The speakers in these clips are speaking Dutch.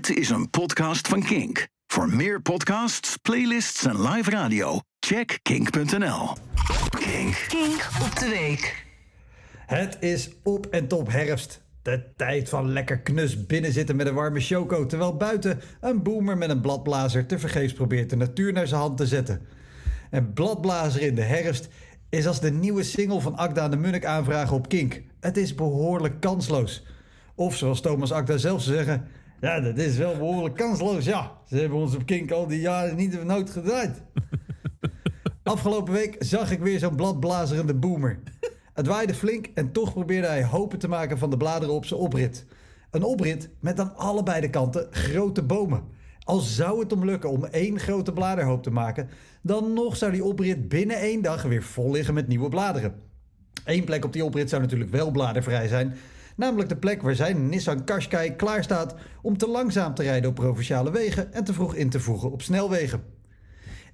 Dit is een podcast van Kink. Voor meer podcasts, playlists en live radio, check kink.nl. Kink. Kink op de week. Het is op en top herfst. De tijd van lekker knus binnenzitten met een warme choco... terwijl buiten een boomer met een bladblazer tevergeefs probeert de natuur naar zijn hand te zetten. En bladblazer in de herfst is als de nieuwe single van Akda de Munnik aanvragen op Kink. Het is behoorlijk kansloos. Of zoals Thomas Akda zelf zou zeggen... Ja, dat is wel behoorlijk kansloos, ja. Ze hebben ons op Kink al die jaren niet de nood gedraaid. Afgelopen week zag ik weer zo'n bladblazerende boomer. Het waaide flink en toch probeerde hij hopen te maken van de bladeren op zijn oprit. Een oprit met aan allebei de kanten grote bomen. Al zou het hem lukken om één grote bladerhoop te maken, dan nog zou die oprit binnen één dag weer vol liggen met nieuwe bladeren. Eén plek op die oprit zou natuurlijk wel bladervrij zijn, namelijk de plek waar zijn Nissan Qashqai klaar staat om te langzaam te rijden op provinciale wegen en te vroeg in te voegen op snelwegen.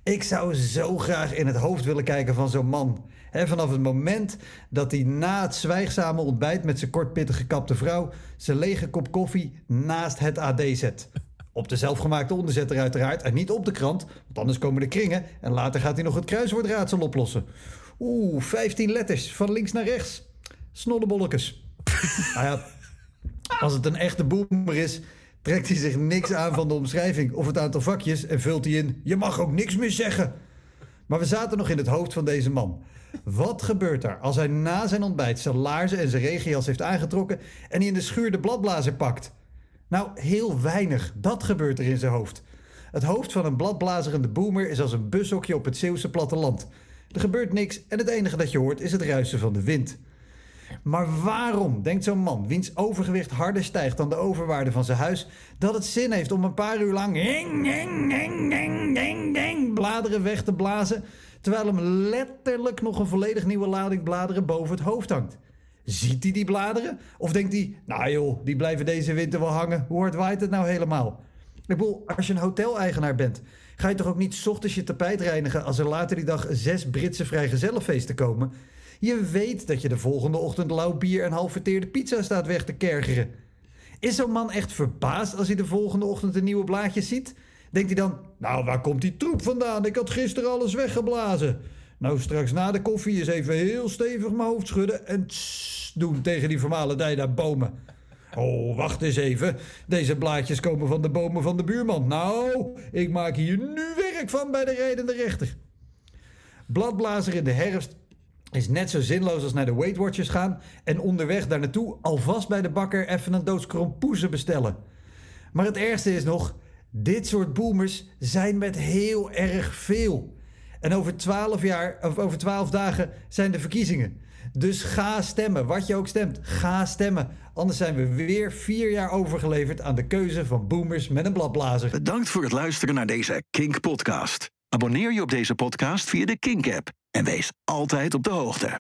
Ik zou zo graag in het hoofd willen kijken van zo'n man. He, vanaf het moment dat hij na het zwijgzame ontbijt met zijn kortpittig gekapte vrouw zijn lege kop koffie naast het AD zet. Op de zelfgemaakte onderzetter uiteraard en niet op de krant, want anders komen de kringen en later gaat hij nog het kruiswoordraadsel oplossen. Oeh, 15 letters van links naar rechts. Snollebolletjes. Ja, als het een echte boomer is, trekt hij zich niks aan van de omschrijving of het aantal vakjes en vult hij in: Je mag ook niks meer zeggen. Maar we zaten nog in het hoofd van deze man. Wat gebeurt er als hij na zijn ontbijt zijn laarzen en zijn regenjas heeft aangetrokken en hij in de schuur de bladblazer pakt? Nou, heel weinig. Dat gebeurt er in zijn hoofd. Het hoofd van een bladblazerende boomer is als een bushokje op het Zeeuwse platteland. Er gebeurt niks en het enige dat je hoort is het ruisen van de wind. Maar waarom denkt zo'n man, wiens overgewicht harder stijgt dan de overwaarde van zijn huis, dat het zin heeft om een paar uur lang hing, hing, hing, hing, hing, hing, bladeren weg te blazen, terwijl hem letterlijk nog een volledig nieuwe lading bladeren boven het hoofd hangt? Ziet hij die bladeren? Of denkt hij, nou joh, die blijven deze winter wel hangen, hoe hard waait het nou helemaal? Ik bedoel, als je een hoteleigenaar bent, ga je toch ook niet ochtends je tapijt reinigen als er later die dag zes Britse vrijgezellenfeesten komen? Je weet dat je de volgende ochtend lauw bier en half verteerde pizza staat weg te kergeren. Is zo'n man echt verbaasd als hij de volgende ochtend de nieuwe blaadjes ziet? Denkt hij dan, nou waar komt die troep vandaan? Ik had gisteren alles weggeblazen. Nou, straks na de koffie is even heel stevig mijn hoofd schudden en tss doen tegen die vermalendijde bomen. Oh, wacht eens even. Deze blaadjes komen van de bomen van de buurman. Nou, ik maak hier nu werk van bij de rijdende rechter. Bladblazer in de herfst is net zo zinloos als naar de Weight Watchers gaan en onderweg daar naartoe alvast bij de bakker even een doos krompoezen bestellen. Maar het ergste is nog, dit soort boomers zijn met heel erg veel. En over 12 jaar, of over 12 dagen zijn de verkiezingen. Dus ga stemmen, wat je ook stemt. Ga stemmen. Anders zijn we weer vier jaar overgeleverd aan de keuze van boomers met een bladblazer. Bedankt voor het luisteren naar deze Kink podcast. Abonneer je op deze podcast via de Kink app en wees altijd op de hoogte.